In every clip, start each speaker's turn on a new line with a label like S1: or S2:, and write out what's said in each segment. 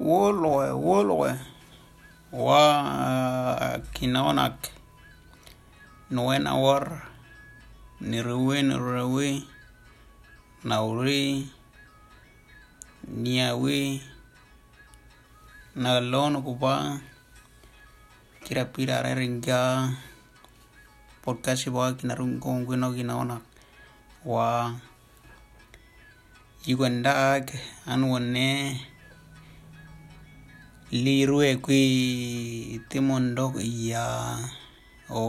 S1: Woloe, wolwe Wa kinaonak. Nuena war. Nirewe, nirewe. Nauri. Niawe. Nagalon kupa. Kira pira ringa. Podcast wa kinarungo gwino kinaonak. Wa yugandag anwane lirue kui timondok ya o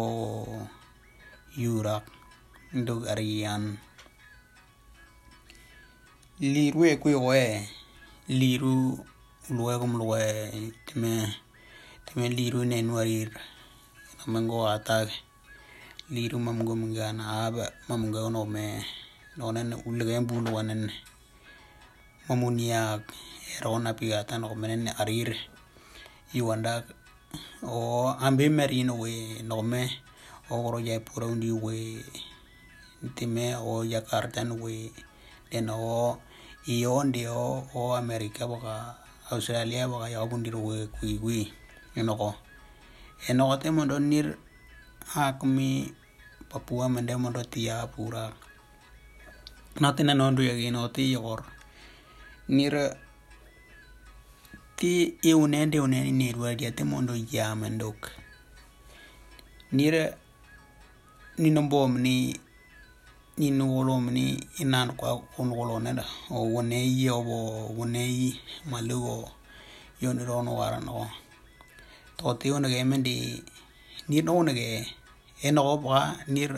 S1: yurak ndog arian. Lirue kui we liru luwe kum luwe time time liru ne nuarir namengo atag liru mamgo mingana aba mamgo no me nonen ulgen bulu wanen mamuniak erona pigata no ne arire. Iwanda o ambe merino we no me o goro ya pura undi we ntime o jakarta no we den o ionde o o amerika baka australia baka ya bundir we kui kui. Enoko. Enoko te mondo nir akmi papua mende mondo tia pura. Natina nondu ya gino ti yor nira ti iwunende unene nerwarya te mondo yamandok nira nino bom ni nino wolom ni inan kwa kun wolone da. O wone yi obo wone yi malugo yoni rono warano to te unage mendi nir no unage eno ba nir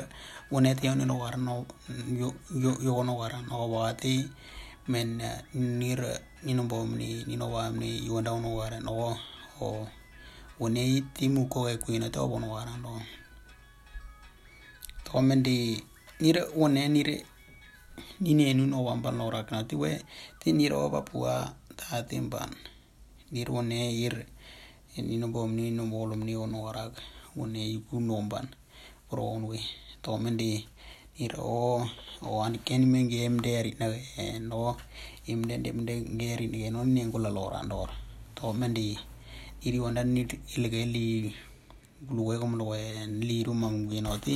S1: wone te yoni no warano yo yo no warano ba te men nir nino bom ni nino wam ni yonda no wara no o wone timu ko e kuina to bono wara no to men di nir wone nir nine nu no wamba no rak kana ti we ti nir o papua ta timban nir wone ir nino bom ni no bolom ni ono wara wone iku nomban pro on we to men di nir o o an ken men game deri na no imde imde ngeri ni no ni ngula lora ndor to mendi iri wanda ni ilge li luwe kom luwe li ru mangi no ti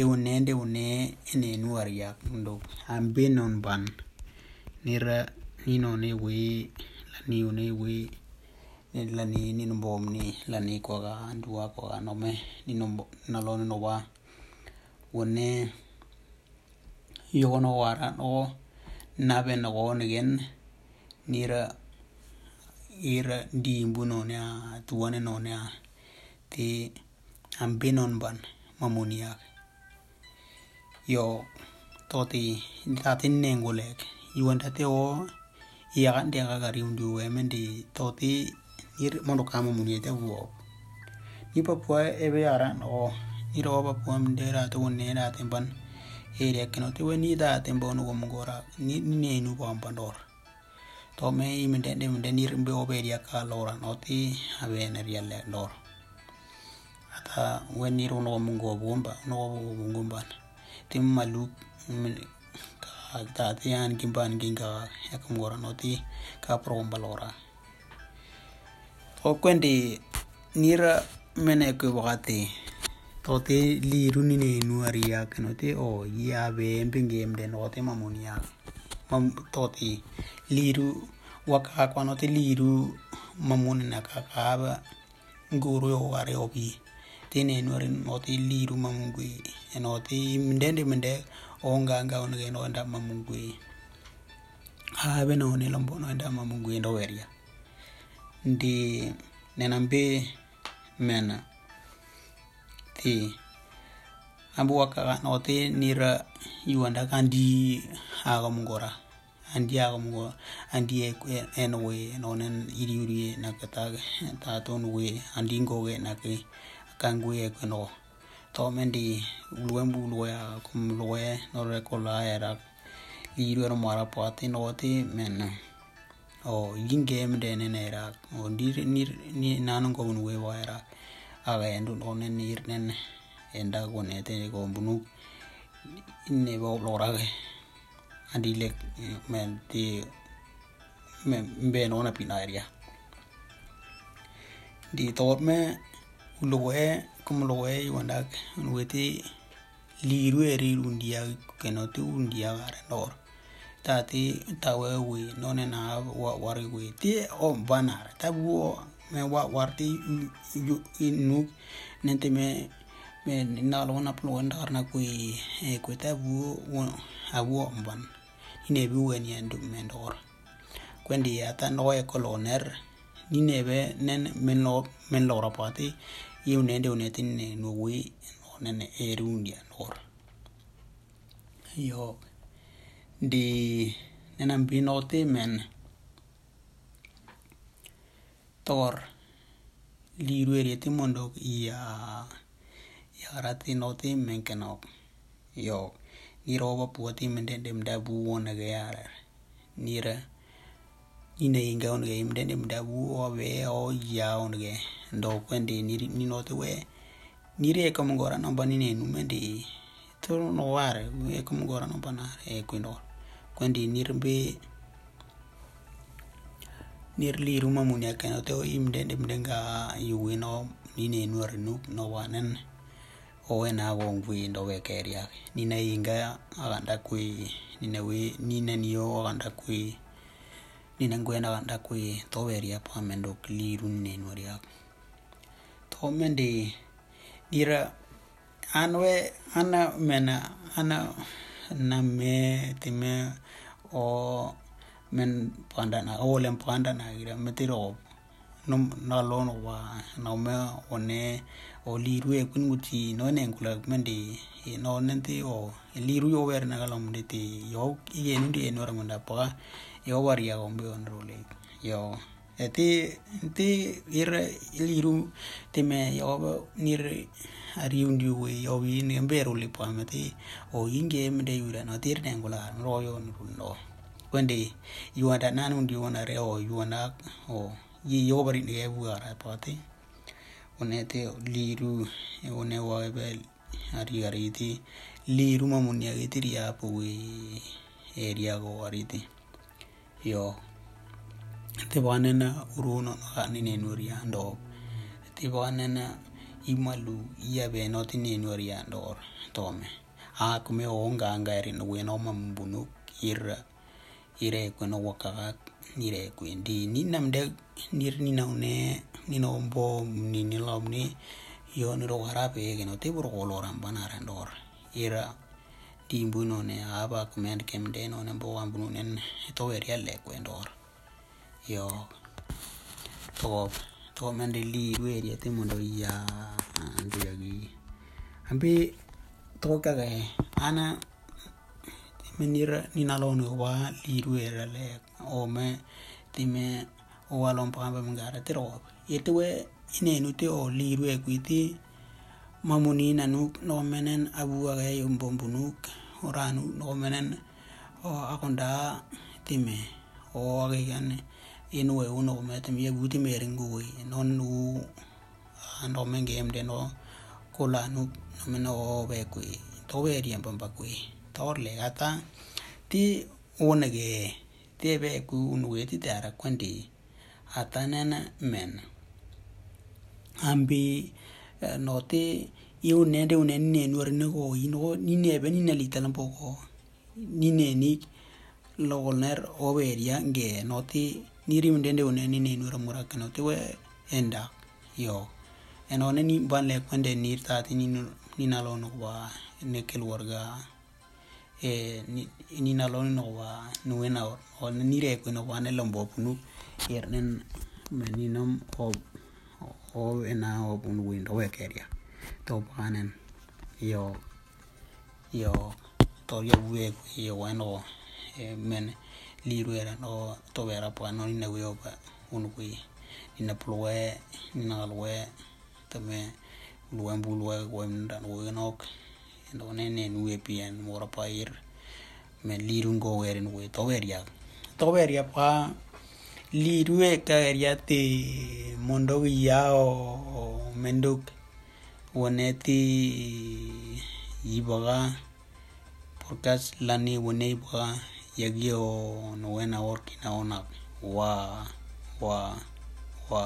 S1: e unende une ene nuar ya ndo ambe non ban nira ni no ne we la ni une we la ni ni no bom ni la ni ko ga ndua ko ga no me ni no na lo no wa one የሆነ ዋራ ኖ ናበን ሆን ግን ኒረ ኢረ ዲምቡ ኖንያ ትወነ ኖንያ ቲ አምቤኖን ባን መሙኒያ ዮ ቶቲ ታትኔን ጉሌክ ይወንታቴ ኦ ያን ደጋጋሪ ውንዲ ወመንዲ ቶቲ ኒር ሞኖካሙ ሙኒያ ተው ኒ ፓፑዋ ኤቤ አራን ኦ ኒሮ ፓፑዋ ምንዴራ ተውኔ ናቴን ban area kino te we ni da tembo no gomo gora ni ni nu ko ambandor to me i mende de mende ni rimbe obe ria ka lora no ti ave na ria le dor ata we ni ro no mungo bomba no bungumba tim malu ka ta ti an kimban ginga ya kum gora no ti ka pro balora to kwendi nira mene ko wakati tote liruni nenu aria kenote o ya bembe game den ote mamunia. Mam tote liru waka kwanote liru mamuni na kakaba nguru yo are obi. Tene nuari note liru mamungwe enote mndende mende onga nga onge no nda mamungwe habe no ne lombo no nda mamungwe ndo weria. Ndi nenambe mena. te ambo wakka kanoxo te nira yuwanda ka andi axamungora andi axamungo andi enoxoye e, noxonen iriuriye naka ta tonuxuye andi ngoxe nake kanguye ke noxo toxomen di luxen bu luxoya comme luxoye nore kola yara e liiruero mara poate noxo te maintenant o yingeyemde nene yara o nir nanongowun we wa e yara akayendu ntooni eniyir nene enda konete kombunu inepo lorake. Andilek menti mbeno na pinaria di torme ulowe kumlowe wandak unweti liru eri undia kenoti undia gare nor tati tawe we none na wari we ti om banar tabuo me wa warti inu nente me me na lo na plo ndar na kui e ku ta buo abuo mban. Ine bi wen yendu mendor kwendi ata no e koloner ni nebe nen men no men lo rapati yu ne de ne no wi nene erundia nor yo di nenam bi no te liru thor lirwerieti mondok ya yarati noti menkenok yo niroba puoti mende dem dabu wona ga yara nira ina inga on ga imde dem dabu o be o ya on ga ndo kwende ni ni noti we. Nire e kom gora nomba ni ne numende toro no ware we kom gora nomba na e kwendo. Kwende nirbe nir liru mamuni akeno te imdende mdenga yuwino nine nuar nuk no wanen owe na go ngwi ndo we keria. Nina inga aganda kui nina we nina niyo aganda kui nina ngwena aganda kui to weria pa mendo liru nine nuaria to mende dira anwe ana mena ana na me time o men panda na olem panda na gira metiro no na lo no wa na me one, o liru e kun muti no ne ngula mendi e no nenti o liru yo ver na galam de ti yo ye ndi de no ramanda pa, yo waria gombe on role. Yo eti ti ir liru ti me, yo nir, ari undi we, yo wi ne mbero le pa me ti o inge mde yura, no tir ne ngula ro yo no. Kwende yuanda nanu ndi wana re o yuana o yi yobari ni ne bu ara pati onete liru one wa be ari ari ti liru mamunia gitiri ya pu area go ari ti yo te banena uruno no ani ne nuria ndo te banena imalu ia be no ti ne nuria ndo tome. A kume o nganga eri no we no mambunu ira ire ko nirekwe. Ndi ni ninaune nir ni na une ni no bo ni ni lom ni yo ni ro hara pe ke no te bro ko lo ram bana ran dor ira di none aba ko men none bo am nen to wer ya dor yo to to men de li we te mo ya andu ya gi ambi to ka ana menira ninalone wa liruera le ome time owalompambe mngara tirobe yetewe inenu te o lirue kuiti mamuni nanuk noomenen abuage yombompunuk oranu noomenen o akonda time o agegan inwe u noome time yebu time eringui non u game ah, ngemde no kolanuk nomen o bekui towe riempampa kui tor le gata ti unege ti be ku unwe ti tara kwendi atanena men ambi no ti iu nende une ne nuor ne go ino ni ne be ni ne litalan poco ni ne ni lo ner overia nge no ti ni rim dende une ni ne nuor mura ke no ti we enda yo. Eno ne ni ban le kwende ni ta ni ni na lo no wa ne kel warga eh, ninalo ninowa nuwena o nireko inowa nelombopunu yernen meninom ob ob ena obun windo wekeria. To panen yo yo toria wego yo wano eh, men liru era no to vera pa no ni nawe ba un kui ni na pulwe ni na galwe tame luwe mbulwe gwen dan wenok ok ndo ne ne nu pien mora pa ir me liru ngo werin we to veria to veria pa liru e ka eria te mondo ya o menduk. Woneti ibaga podcast lani wone ibaga yagio no wena orkina ona wa wa wa